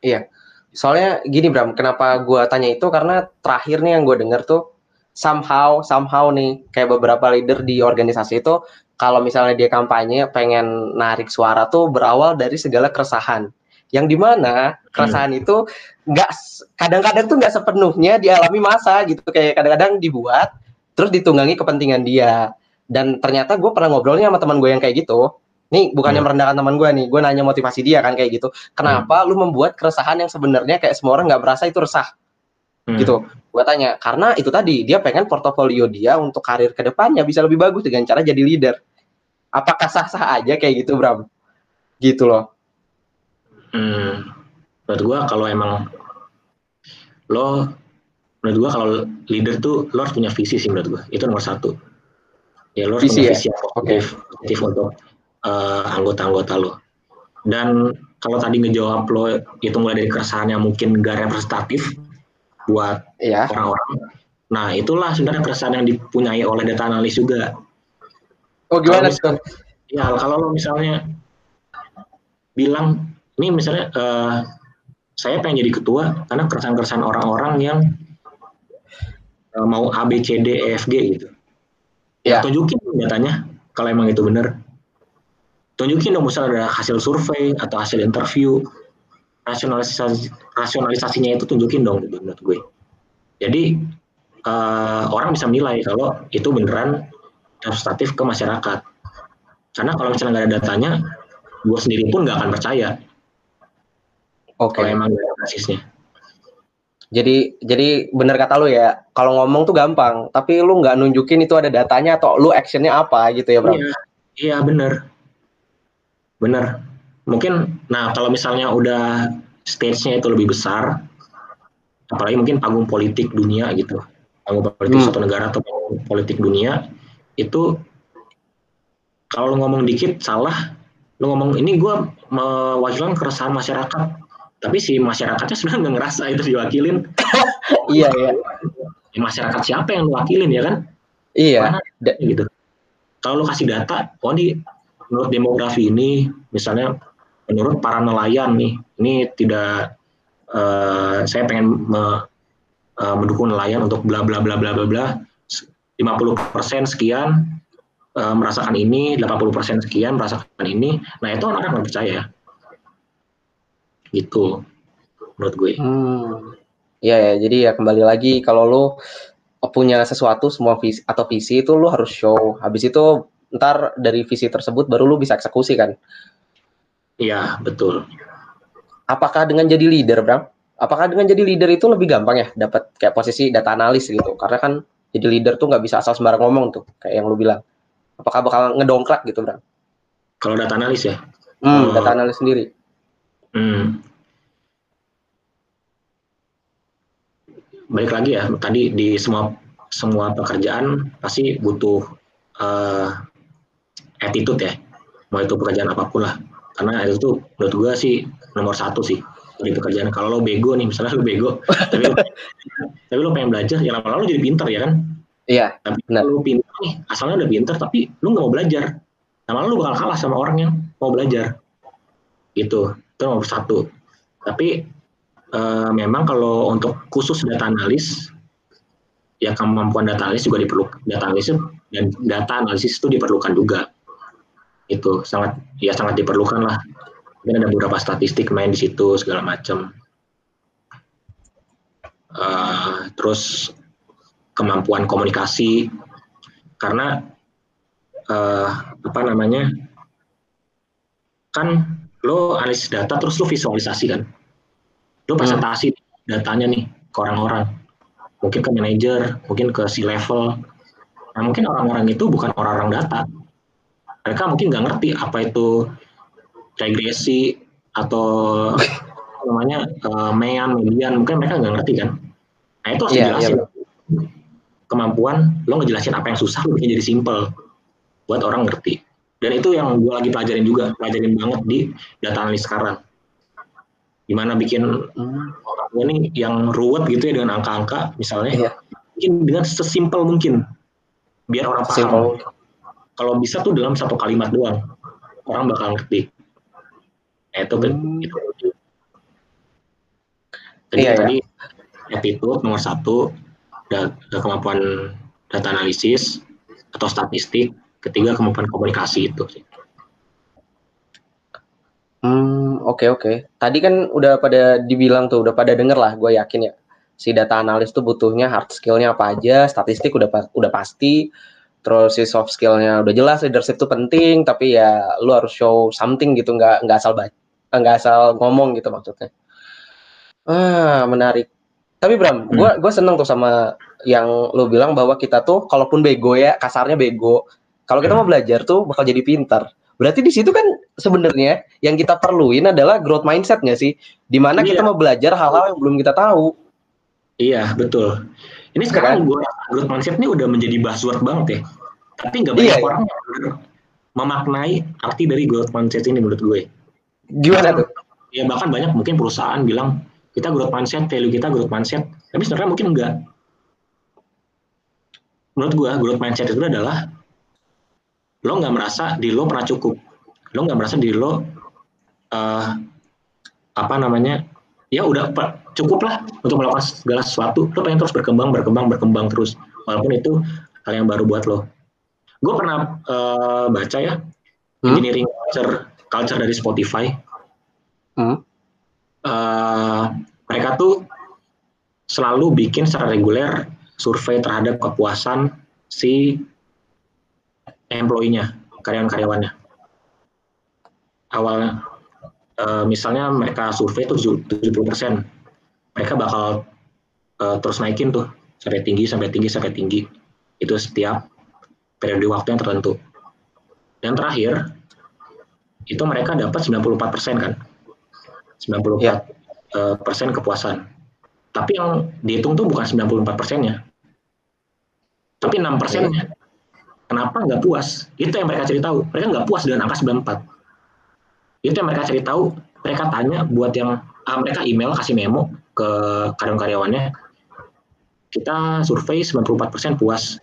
Iya. Soalnya gini Bram kenapa gue tanya itu? Karena terakhir nih yang gue denger tuh somehow somehow nih kayak beberapa leader di organisasi itu kalau misalnya dia kampanye pengen narik suara tuh berawal dari segala keresahan yang di mana keresahan hmm. itu nggak kadang-kadang tuh nggak sepenuhnya dialami masa gitu kayak kadang-kadang dibuat terus ditunggangi kepentingan dia dan ternyata gue pernah ngobrolnya sama teman gue yang kayak gitu nih bukannya hmm. merendahkan teman gue nih gue nanya motivasi dia kan kayak gitu kenapa hmm. lu membuat keresahan yang sebenarnya kayak semua orang nggak berasa itu resah hmm. gitu gue tanya karena itu tadi dia pengen portofolio dia untuk karir ke depannya bisa lebih bagus dengan cara jadi leader apakah sah-sah aja kayak gitu Bram gitu loh hmm. menurut gue kalau emang lo menurut gue kalau leader tuh lo harus punya visi sih menurut gue itu nomor satu ya lo harus visi punya ya? visi yang positif, okay. positif untuk uh, anggota-anggota lo dan kalau tadi ngejawab lo itu mulai dari keresahan yang mungkin gak representatif buat iya. orang-orang. Nah itulah sebenarnya keresahan yang dipunyai oleh data analis juga. Oh gimana kalau ya kalau lo misalnya bilang ini misalnya uh, saya pengen jadi ketua karena keresahan-keresahan orang-orang yang uh, mau A B C D E F G gitu. Ya tunjukin datanya kalau emang itu benar tunjukin dong misalnya ada hasil survei atau hasil interview rasionalisasi rasionalisasinya itu tunjukin dong gitu menurut gue jadi uh, orang bisa menilai kalau itu beneran representatif ke masyarakat karena kalau misalnya nggak ada datanya gue sendiri pun nggak akan percaya Oke. Okay. Kalau emang ada basisnya. Jadi jadi bener kata lu ya, kalau ngomong tuh gampang, tapi lu nggak nunjukin itu ada datanya atau lu actionnya apa gitu ya, Bro? Iya, iya bener. Bener. Mungkin, nah kalau misalnya udah stage-nya itu lebih besar, apalagi mungkin panggung politik dunia gitu, panggung politik hmm. satu negara atau panggung politik dunia, itu kalau lu ngomong dikit salah, lu ngomong ini gue mewakilkan keresahan masyarakat, tapi si masyarakatnya sebenarnya nggak ngerasa itu diwakilin. Iya iya. Ya, masyarakat siapa yang diwakilin ya kan? Iya. Mana, gitu. Kalau lo kasih data oh ini menurut demografi ini misalnya menurut para nelayan nih ini tidak uh, saya pengen me, uh, mendukung nelayan untuk bla bla bla bla bla bla 50% sekian uh, merasakan ini 80% sekian merasakan ini nah itu orang akan percaya gitu menurut gue. Hmm. Ya ya, jadi ya kembali lagi kalau lo punya sesuatu semua visi atau visi itu lo harus show. Habis itu ntar dari visi tersebut baru lo bisa eksekusi kan. Iya, betul. Apakah dengan jadi leader, Bram? Apakah dengan jadi leader itu lebih gampang ya dapat kayak posisi data analis gitu? Karena kan jadi leader tuh nggak bisa asal sembarang ngomong tuh, kayak yang lu bilang. Apakah bakal ngedongkrak gitu, Bram? Kalau data analis ya? Hmm, oh. data analis sendiri. Hmm. Balik lagi ya, tadi di semua semua pekerjaan pasti butuh uh, attitude ya, mau itu pekerjaan apa pun lah. Karena itu menurut gue sih nomor satu sih di pekerjaan. Kalau lo bego nih, misalnya lo bego, tapi lo, tapi lo pengen belajar, ya lama-lama lo jadi pinter ya kan? Iya. Tapi kalau lo pinter nih, asalnya udah pinter, tapi lo nggak mau belajar, lama-lama lo bakal kalah sama orang yang mau belajar. Gitu itu nomor satu tapi uh, memang kalau untuk khusus data analis ya kemampuan data analis juga diperlukan data analisis dan data analisis itu diperlukan juga itu sangat ya sangat diperlukan lah. Mungkin ada beberapa statistik main di situ segala macam. Uh, terus kemampuan komunikasi. Karena uh, apa namanya kan lo analisis data terus lo visualisasi kan? Lo hmm. presentasi hmm. datanya nih ke orang-orang. Mungkin ke manajer mungkin ke C level nah mungkin orang-orang itu bukan orang-orang data mereka mungkin nggak ngerti apa itu regresi atau namanya uh, mean median mungkin mereka nggak ngerti kan nah itu harus yeah, dijelasin yeah. kemampuan lo ngejelasin apa yang susah lo bikin jadi simple buat orang ngerti dan itu yang gue lagi pelajarin juga pelajarin banget di data analis sekarang gimana bikin hmm. orang ini yang ruwet gitu ya dengan angka-angka misalnya yeah. bikin dengan sesimpel mungkin biar orang paham Simple kalau bisa tuh dalam satu kalimat doang orang bakal ngerti nah, itu kan hmm. itu jadi iya, tadi iya. attitude nomor satu da, da kemampuan data analisis atau statistik ketiga kemampuan komunikasi itu sih Hmm, oke okay, oke. Okay. Tadi kan udah pada dibilang tuh, udah pada denger lah, gue yakin ya. Si data analis tuh butuhnya hard skillnya apa aja, statistik udah udah pasti, terus si soft skillnya udah jelas leadership itu penting tapi ya lu harus show something gitu nggak nggak asal baca nggak asal ngomong gitu maksudnya ah menarik tapi Bram gue hmm. gue seneng tuh sama yang lu bilang bahwa kita tuh kalaupun bego ya kasarnya bego kalau kita hmm. mau belajar tuh bakal jadi pintar berarti di situ kan sebenarnya yang kita perluin adalah growth mindset nggak sih di mana iya. kita mau belajar hal-hal yang belum kita tahu iya betul ini sekarang kan? gue growth mindset ini udah menjadi buzzword banget ya tapi nggak banyak iya, iya. orang iya. memaknai arti dari growth mindset ini menurut gue. Gimana tuh? Ya bahkan banyak mungkin perusahaan bilang kita growth mindset, value kita growth mindset, tapi sebenarnya mungkin enggak. Menurut gue growth mindset itu adalah lo nggak merasa di lo pernah cukup, lo nggak merasa di lo uh, apa namanya ya udah cukup lah untuk melakukan segala sesuatu lo pengen terus berkembang berkembang berkembang terus walaupun itu hal yang baru buat lo gue pernah uh, baca ya hmm? engineering culture culture dari Spotify. Hmm? Uh, mereka tuh selalu bikin secara reguler survei terhadap kepuasan si employee-nya, karyawan-karyawannya. Awalnya, uh, misalnya mereka survei tuh 70%, mereka bakal uh, terus naikin tuh sampai tinggi, sampai tinggi, sampai tinggi. Itu setiap periode waktu yang tertentu. Yang terakhir, itu mereka dapat 94 persen kan, 94 ya. Eh, persen kepuasan. Tapi yang dihitung tuh bukan 94 persennya, tapi 6 persennya. Kenapa nggak puas? Itu yang mereka cari tahu. Mereka nggak puas dengan angka 94. Itu yang mereka cari tahu. Mereka tanya buat yang ah, mereka email kasih memo ke karyawan-karyawannya. Kita survei 94% puas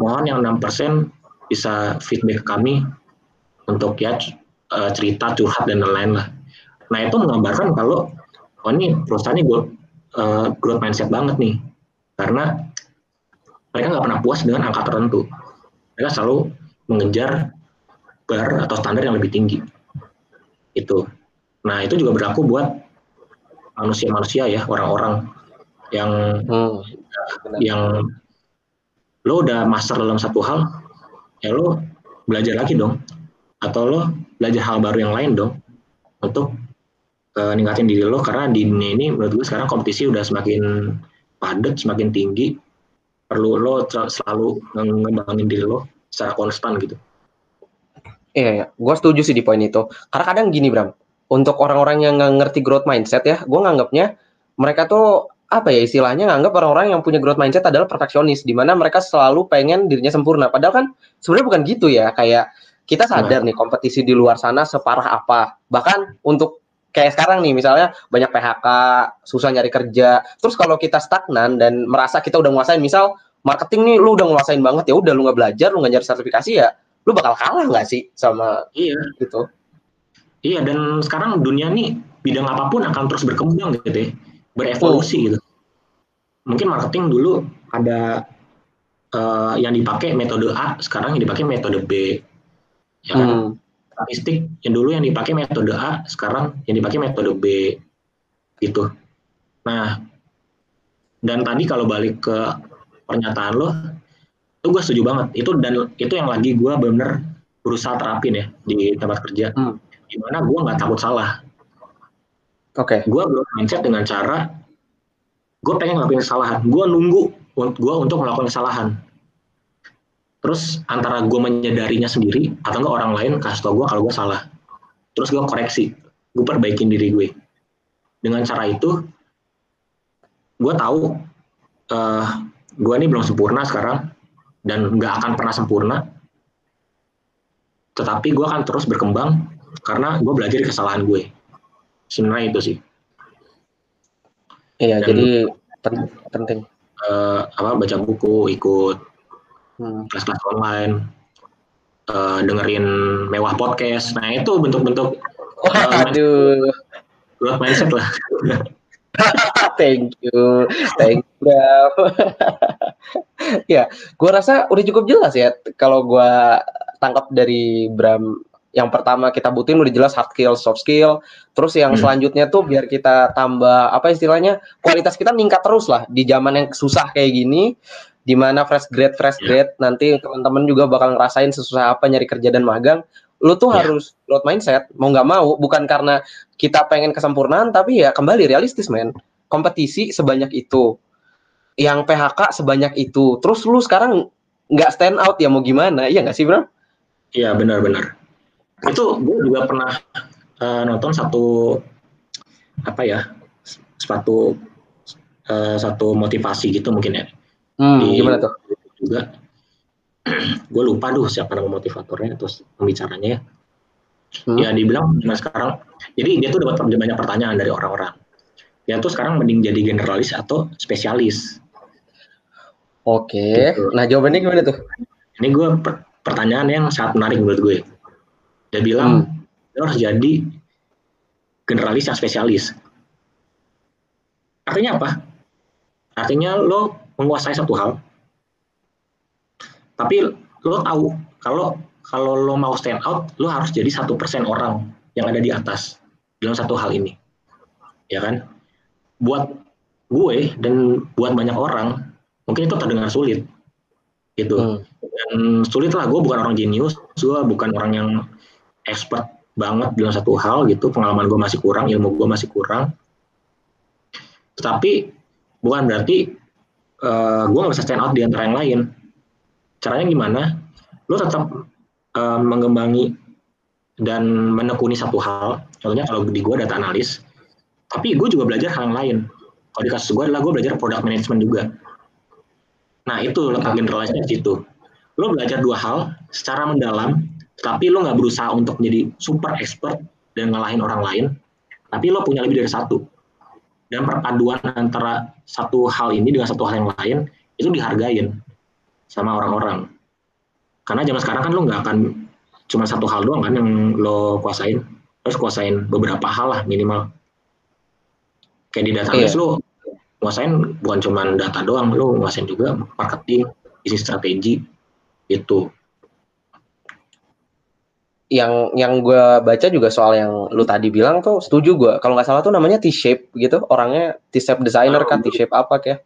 mohon yang 6% bisa feedback ke kami untuk ya eh, cerita curhat dan lain-lain lah. Nah itu menggambarkan kalau oh ini perusahaan ini growth, uh, growth mindset banget nih karena mereka nggak pernah puas dengan angka tertentu. Mereka selalu mengejar bar atau standar yang lebih tinggi. Itu. Nah itu juga berlaku buat manusia-manusia ya orang-orang yang hmm, yang lo udah master dalam satu hal ya lo belajar lagi dong. Atau lo belajar hal baru yang lain dong untuk uh, ningkatin diri lo. Karena di dunia ini menurut gue sekarang kompetisi udah semakin padat semakin tinggi. Perlu lo selalu ngembangin diri lo secara konstan gitu. Iya ya gue setuju sih di poin itu. Karena kadang gini Bram untuk orang-orang yang nggak ngerti growth mindset ya gue nganggapnya mereka tuh apa ya istilahnya nganggap orang-orang yang punya growth mindset adalah perfeksionis di mana mereka selalu pengen dirinya sempurna. Padahal kan sebenarnya bukan gitu ya kayak kita sadar nih kompetisi di luar sana separah apa. Bahkan untuk kayak sekarang nih misalnya banyak PHK susah nyari kerja. Terus kalau kita stagnan dan merasa kita udah nguasain misal marketing nih lu udah nguasain banget ya udah lu nggak belajar lu nggak nyari sertifikasi ya lu bakal kalah nggak sih sama iya. gitu? Iya dan sekarang dunia nih bidang apa pun akan terus berkembang gitu ya berevolusi gitu. Mungkin marketing dulu ada uh, yang dipakai metode A, sekarang yang dipakai metode B. Ya kan? Hmm. statistik yang dulu yang dipakai metode A, sekarang yang dipakai metode B gitu. Nah, dan tadi kalau balik ke pernyataan lo, itu gue setuju banget. Itu dan itu yang lagi gue bener berusaha terapin ya di tempat kerja. Hmm. Di mana gue nggak takut salah. Oke. Okay. Gue mindset dengan cara gue pengen ngelakuin kesalahan. Gue nunggu gue untuk melakukan kesalahan. Terus antara gue menyadarinya sendiri atau enggak orang lain kasih tau gue kalau gue salah. Terus gue koreksi, gue perbaikin diri gue. Dengan cara itu, gue tahu uh, eh, gue ini belum sempurna sekarang dan nggak akan pernah sempurna. Tetapi gue akan terus berkembang karena gue belajar kesalahan gue. Sebenarnya itu sih. Iya, dan, jadi penting. Uh, apa baca buku, ikut Hmm. kelas-kelas online, uh, dengerin mewah podcast. Nah itu bentuk-bentuk uh, Aduh. growth mindset lah. thank you, thank you. ya, gue rasa udah cukup jelas ya kalau gue tangkap dari Bram yang pertama kita butuhin udah jelas hard skill, soft skill. Terus yang hmm. selanjutnya tuh biar kita tambah apa istilahnya kualitas kita meningkat terus lah di zaman yang susah kayak gini di mana fresh grade fresh yeah. grade nanti teman-teman juga bakal ngerasain sesusah apa nyari kerja dan magang lu tuh yeah. harus growth mindset mau nggak mau bukan karena kita pengen kesempurnaan tapi ya kembali realistis men kompetisi sebanyak itu yang PHK sebanyak itu terus lu sekarang nggak stand out ya mau gimana iya nggak sih bro iya benar-benar itu gue juga pernah uh, nonton satu apa ya sepatu uh, satu motivasi gitu mungkin ya Hmm, di, gimana tuh? Juga gue lupa tuh siapa nama motivatornya terus pembicaranya ya. Hmm. Ya dibilang nah sekarang jadi dia tuh dapat banyak pertanyaan dari orang-orang. Ya tuh sekarang mending jadi generalis atau spesialis. Oke. Gitu. Nah jawabannya gimana tuh? Ini gue per pertanyaan yang sangat menarik menurut gue. Dia bilang hmm. lo harus jadi generalis yang spesialis. Artinya apa? Artinya lo menguasai satu hal tapi lo tahu kalau kalau lo mau stand out lo harus jadi satu persen orang yang ada di atas dalam satu hal ini ya kan buat gue dan buat banyak orang mungkin itu terdengar sulit gitu hmm. dan sulit lah gue bukan orang jenius gue bukan orang yang expert banget dalam satu hal gitu pengalaman gue masih kurang ilmu gue masih kurang tetapi bukan berarti uh, eh, gue gak bisa stand out di antara yang lain. Caranya gimana? Lo tetap uh, mengembangi dan menekuni satu hal. Contohnya kalau di gue data analis, tapi gue juga belajar hal yang lain. Kalau di kasus gue adalah gue belajar product management juga. Nah itu letak generalisnya di situ. Lo belajar dua hal secara mendalam, tapi lo nggak berusaha untuk menjadi super expert dan ngalahin orang lain, tapi lo punya lebih dari satu. Dan perpaduan antara satu hal ini dengan satu hal yang lain itu dihargain sama orang-orang. Karena zaman sekarang kan lo nggak akan cuma satu hal doang kan yang lo kuasain. Terus kuasain beberapa hal lah minimal. Kayak di database iya. lo kuasain bukan cuma data doang lo kuasain juga marketing bisnis strategi itu yang yang gue baca juga soal yang lu tadi bilang tuh setuju gue kalau nggak salah tuh namanya T-shape gitu orangnya T-shape designer kan T-shape apa kayak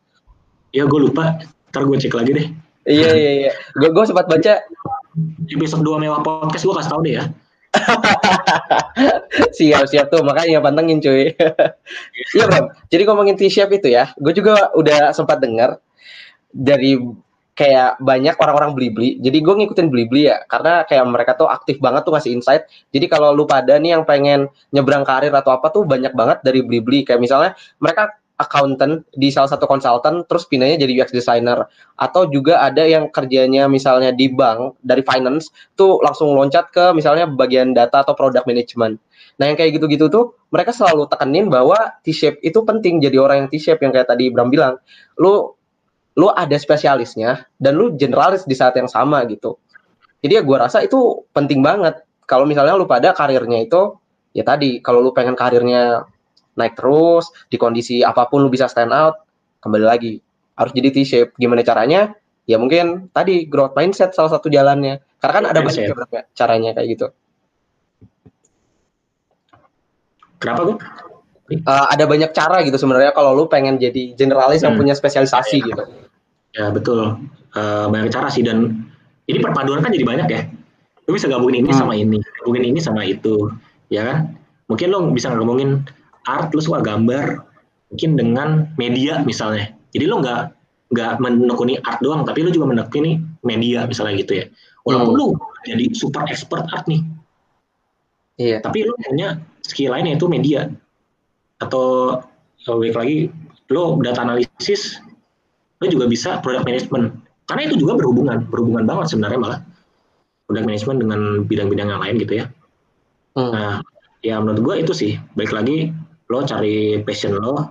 ya gue lupa. Ntar gue cek lagi deh. Iya iya iya. Gue gue sempat baca. Episode dua mewah podcast gue kasih tau deh ya. Siap siap tuh. Makanya pantengin cuy. Iya. Bro jadi ngomongin T-shape itu ya gue juga udah sempat dengar dari kayak banyak orang-orang beli-beli. Jadi gue ngikutin beli-beli ya, karena kayak mereka tuh aktif banget tuh ngasih insight. Jadi kalau lu pada nih yang pengen nyebrang karir atau apa tuh banyak banget dari beli-beli. Kayak misalnya mereka accountant di salah satu konsultan terus pindahnya jadi UX designer atau juga ada yang kerjanya misalnya di bank dari finance tuh langsung loncat ke misalnya bagian data atau product management. Nah yang kayak gitu-gitu tuh mereka selalu tekenin bahwa T-shape itu penting jadi orang yang T-shape yang kayak tadi Bram bilang. Lu lu ada spesialisnya dan lu generalis di saat yang sama gitu. Jadi ya gue rasa itu penting banget. Kalau misalnya lu pada karirnya itu ya tadi kalau lu pengen karirnya naik terus di kondisi apa pun lu bisa stand out kembali lagi harus jadi T-shape. Gimana caranya? Ya mungkin tadi growth mindset salah satu jalannya. Karena kan ada banyak ya, caranya kayak gitu. Kenapa gue? Uh, ada banyak cara gitu sebenarnya kalau lu pengen jadi generalis hmm. yang punya spesialisasi ya, gitu. Ya betul, uh, banyak cara sih dan ini perpaduan kan jadi banyak ya. Lu bisa gabungin ini hmm. sama ini, gabungin ini sama itu, ya kan? Mungkin lu bisa gabungin art, lu suka gambar, mungkin dengan media misalnya. Jadi lu nggak nggak menekuni art doang, tapi lu juga menekuni media misalnya gitu ya. Walaupun hmm. lu jadi super expert art nih, Iya. Tapi lu punya skill lain yaitu media atau baik lagi lo data analisis lo juga bisa product management. Karena itu juga berhubungan berhubungan banget sebenarnya malah. Product management dengan bidang-bidang yang lain gitu ya. Hmm. nah ya menurut gue itu sih. Baik lagi lo cari passion lo.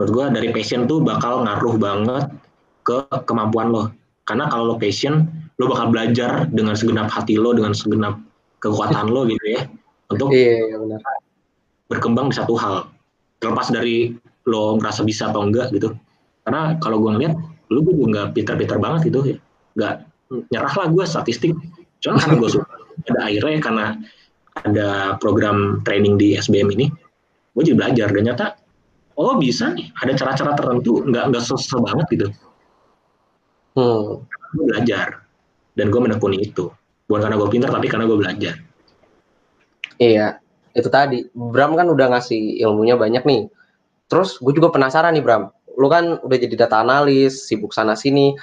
Menurut gue dari passion tuh bakal ngaruh banget ke kemampuan lo. Karena kalau lo passion lo bakal belajar dengan segenap hati lo dengan segenap kekuatan lo gitu ya. Untuk iya, iya, benar. berkembang di satu hal. Terlepas dari lo ngerasa bisa atau enggak gitu karena kalau gue ngeliat lo gue juga nggak pintar-pintar banget gitu ya. Nggak nyerah lah gue statistik. Cuma karena gue suka ada akhirnya karena ada program training di SBM ini gue jadi belajar. Dan nyata oh bisa nih ada cara-cara tertentu nggak nggak susah banget gitu. Hmm. gue belajar. Dan gue menekuni itu. Bukan karena gue pintar tapi karena gue belajar. Iya itu tadi. Bram kan udah ngasih ilmunya banyak nih. Terus gue juga penasaran nih Bram lu kan udah jadi data analis sibuk sana sini.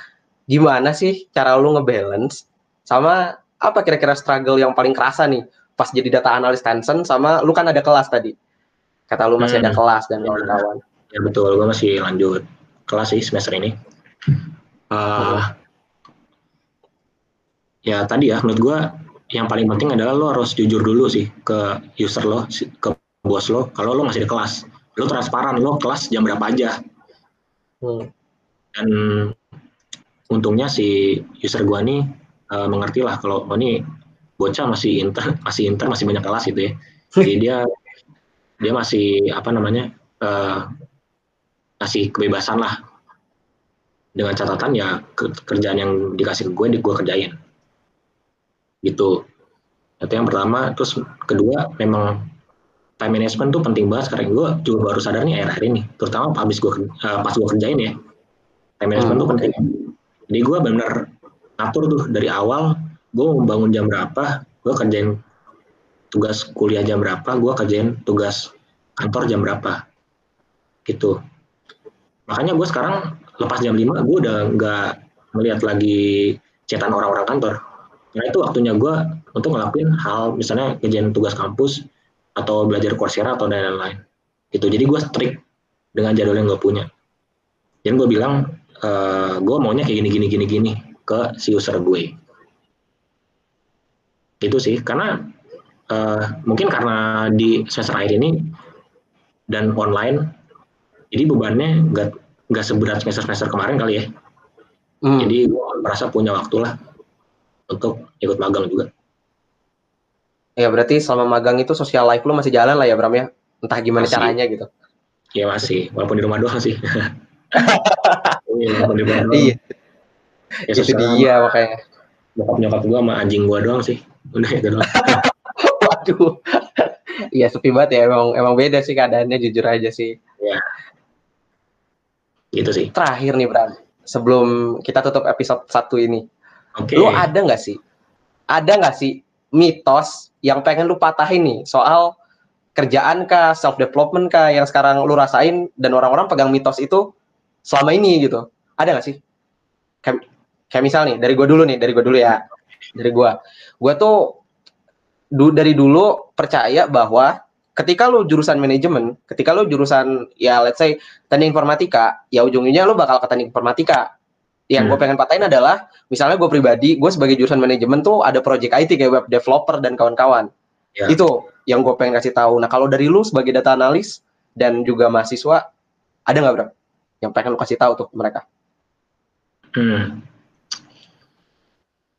Gimana sih cara lu ngebalance sama apa kira-kira struggle yang paling kerasa nih? Pas jadi data analis Tencent sama lu kan ada kelas tadi. Kata lu masih hmm. ada kelas dan kawan-kawan. ya betul. Gue masih lanjut kelas sih semester ini. Uh, ya tadi ya menurut gue yang paling penting adalah lo harus jujur dulu sih ke user lo ke bos lo kalau lo masih di kelas. Lo transparan lo kelas jam berapa aja hmm. dan untungnya si user gua nih uh, mengerti lah kalau oh ini bocah masih inter masih inter masih banyak kelas gitu ya. Jadi dia dia masih apa namanya uh, kasih kebebasan lah. Dengan catatan ya kerjaan yang dikasih ke gue di gue kerjain. Gitu. Itu yang pertama. Terus kedua memang time management tuh penting banget sekarang. Gue juga baru sadar nih akhir-akhir ini terutama habis gue uh, pas gue kerjain ya. Time management hmm. tuh penting. Jadi gue benar ngatur tuh dari awal gue mau bangun jam berapa gue kerjain tugas kuliah jam berapa gue kerjain tugas kantor jam berapa. Gitu. Makanya gue sekarang lepas jam 5 gue udah nggak melihat lagi cetan orang-orang kantor. Nah itu waktunya gue untuk ngelakuin hal misalnya ngejain tugas kampus atau belajar Coursera atau lain-lain. Itu jadi gue strict dengan jadwal yang gue punya. Dan gue bilang e, eh, gue maunya kayak gini gini gini gini ke si user gue. Itu sih karena uh, mungkin karena di semester akhir ini dan online jadi bebannya nggak nggak seberat semester semester kemarin kali ya. Hmm. Jadi gue merasa punya waktu lah untuk ikut magang juga. Ya berarti selama magang itu sosial life lu masih jalan lah ya Bram ya? Entah gimana masih. caranya gitu. Iya masih, walaupun di rumah doang sih. iya, di rumah doang. Iya. Ya, itu dia makanya. Bokap nyokap gua sama anjing gua doang sih. Udah itu doang. Waduh. Iya sepi banget ya emang emang beda sih keadaannya jujur aja sih. Iya. Gitu sih. Terakhir nih Bram, sebelum kita tutup episode satu ini. Okay. Lu ada nggak sih? Ada nggak sih mitos yang pengen lu patahin nih soal kerjaan kah, self development kah yang sekarang lu rasain dan orang-orang pegang mitos itu selama ini gitu. Ada nggak sih? Kayak, kayak misal nih, dari gue dulu nih, dari gue dulu ya. Dari gue. Gue tuh du, dari dulu percaya bahwa ketika lu jurusan manajemen, ketika lu jurusan ya let's say teknik informatika, ya ujungnya lu bakal ke teknik informatika yang hmm. gue pengen patahin adalah misalnya gue pribadi gue sebagai jurusan manajemen tuh ada project IT kayak web developer dan kawan-kawan. Ya. itu yang gue pengen kasih tahu. Nah kalau dari lu sebagai data analis dan juga mahasiswa ada nggak bro? Yang pengen lu kasih tahu tuh mereka. Hmm.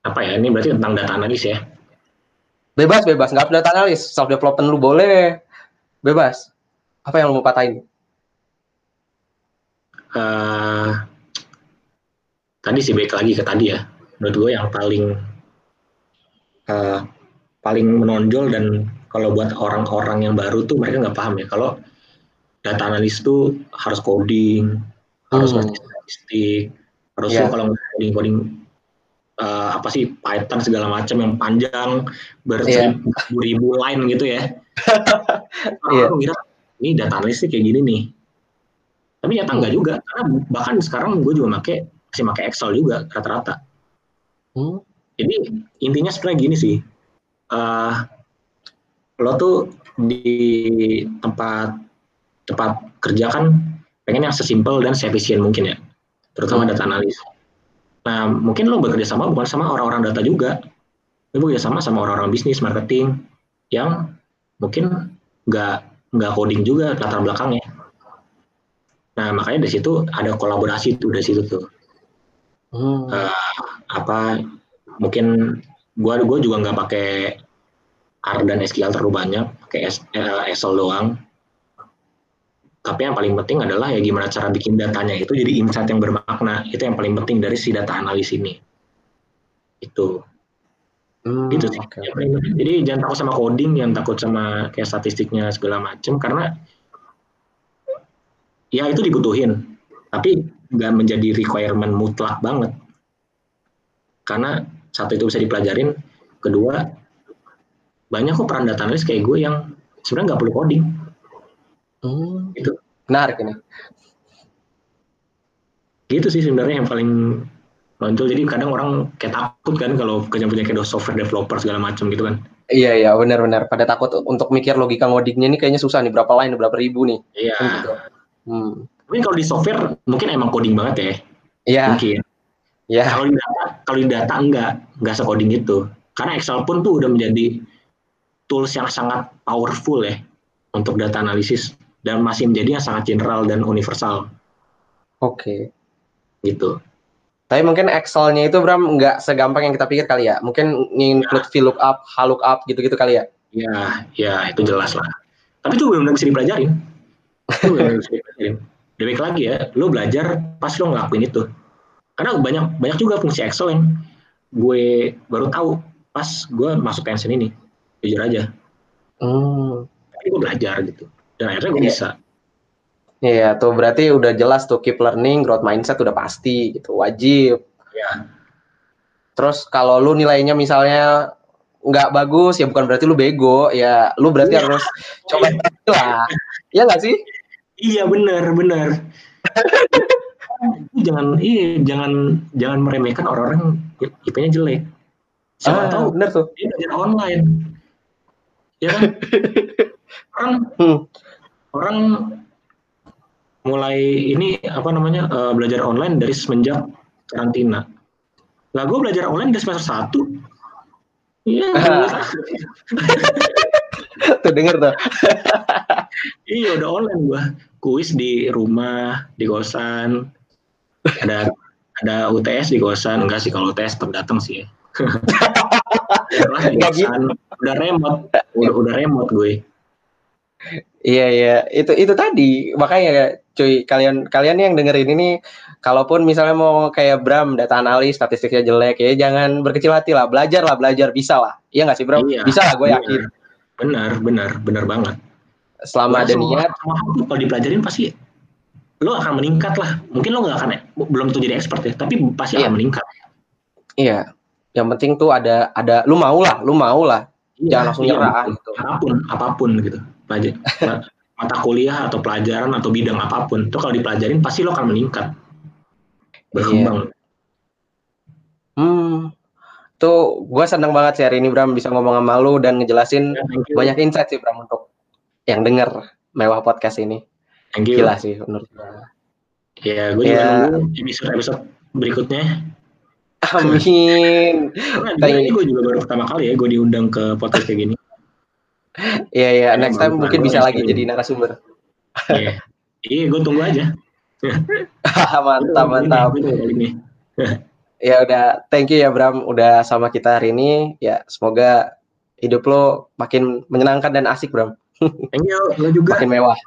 apa ya? Ini berarti tentang data analis ya? Bebas bebas. Nggak data analis. Self development lu boleh. Bebas. Apa yang lu mau patahin? Uh, tadi sih baik lagi ke tadi ya menurut gue yang paling uh, paling menonjol dan kalau buat orang-orang yang baru tuh mereka nggak paham ya kalau data analis tuh harus coding, harus hmm. statistik, harus yeah. kalau coding coding uh, apa sih Python segala macam yang panjang beribu-ribu yeah. line gitu ya. yeah. Aku kira ini data analis kayak gini nih. Tapi nyata enggak hmm. juga karena bahkan sekarang gue juga pakai masih pakai Excel juga rata-rata. Hmm. Jadi intinya sebenarnya gini sih, uh, lo tuh di tempat tempat kerja kan pengen yang sesimpel dan seefisien mungkin ya, terutama hmm. data analis. Nah mungkin lo bekerja sama bukan sama orang-orang data juga, lo bekerja sama sama orang-orang bisnis, marketing yang mungkin nggak nggak coding juga latar belakangnya. Nah makanya dari situ ada kolaborasi tuh dari situ tuh. Hmm. Uh, apa mungkin gua gua juga nggak pakai R dan SQL terlalu banyak, pakai uh, Excel doang. Tapi yang paling penting adalah ya gimana cara bikin datanya itu jadi insight yang bermakna. Itu yang paling penting dari si data analis ini. Itu. Hmm, itu sih. Okay. Jadi jangan takut sama coding, jangan takut sama kayak statistiknya segala macam karena ya itu dibutuhin. Tapi nggak menjadi requirement mutlak banget. Karena satu itu bisa dipelajarin, kedua banyak kok peran data analis kayak gue yang sebenarnya nggak perlu coding. Hmm. Gitu. Menarik ini. Gitu sih sebenarnya yang paling muncul. Jadi kadang orang kayak takut kan kalau kerja punya kayak software developer segala macam gitu kan. Iya iya benar-benar pada takut untuk mikir logika ngodingnya ini kayaknya susah nih berapa line berapa ribu nih. Iya. Kan gitu. Hmm. Mungkin kalau di software mungkin emang coding banget ya. Iya. Mungkin. Iya. Kalau di data kalau di data enggak enggak coding itu. Karena Excel pun tuh udah menjadi tools yang sangat powerful ya untuk data analisis dan masih menjadi yang sangat general dan universal. Oke. Okay. Gitu. Tapi mungkin Excel-nya itu Bram nggak segampang yang kita pikir kali ya. Mungkin include ya. VLOOKUP, HLOOKUP gitu-gitu kali ya. Ya, ya itu jelas lah. Tapi itu benar-benar bisa dipelajarin. Itu benar-benar bisa dipelajarin. Lebih lagi ya, lo belajar pas lo ngelakuin itu. Karena banyak banyak juga fungsi Excel yang gue baru tahu pas gue masuk pensiun ini jujur aja hmm. tapi gue belajar gitu dan akhirnya gue yeah. bisa Iya, yeah, tuh berarti udah jelas tuh keep learning, growth mindset udah pasti gitu, wajib. Iya. Yeah. Terus kalau lu nilainya misalnya nggak bagus ya bukan berarti lu bego ya lu berarti yeah. harus coba lah ya nggak sih iya benar benar. Jangan iya jangan jangan meremehkan orang-orang IP-nya jelek. Siapa ah, tahu benar tuh. dia belajar online. Ya kan? Orang hmm. orang mulai ini apa namanya uh, belajar online dari semenjak karantina. Lah gue belajar online dari semester satu. Iya tuh denger tuh. Iya udah online gue kuis di rumah di kosan. Ada ada UTS di kosan. Enggak sih kalau UTS tetap datang sih. Ya gitu. udah remote, udah udah remote gue. Iya iya, itu itu tadi. Makanya cuy kalian kalian yang dengerin ini kalaupun misalnya mau kayak Bram data analis statistiknya jelek ya jangan berkecil hati lah. Belajar lah belajar. Bisa lah. Iya nggak sih Bram? Iya, bisa lah gue iya. Benar benar benar banget. Selama ada niat. kalau dipelajarin pasti lo akan meningkat lah. Mungkin lo nggak akan belum tuh jadi expert ya tapi pasti iya. akan meningkat. Iya. Yang penting tuh ada ada lu mau lah lu mau lah. Iya, jangan langsung iya, nyerah gitu. Apa pun apa pun gitu. Pelajar mata kuliah atau pelajaran atau bidang apa pun itu kalau dipelajarin pasti lo akan meningkat. Berkembang. Iya. hmm tuh gue seneng banget sih hari ini Bram bisa ngomong sama lu dan ngejelasin ya, banyak insight sih Bram untuk yang denger mewah podcast ini thank you. gila sih menurut gue ya gue juga ya. nunggu episode episode berikutnya Amin. Nah, ini gue juga baru pertama kali ya gue diundang ke podcast kayak gini. Iya iya, next time mungkin bisa lagi jadi narasumber. Iya, iya gue tunggu aja. mantap mantap. ya udah, thank you ya Bram udah sama kita hari ini. Ya semoga hidup lo makin menyenangkan dan asik Bram. Thank you, lo juga. Makin mewah.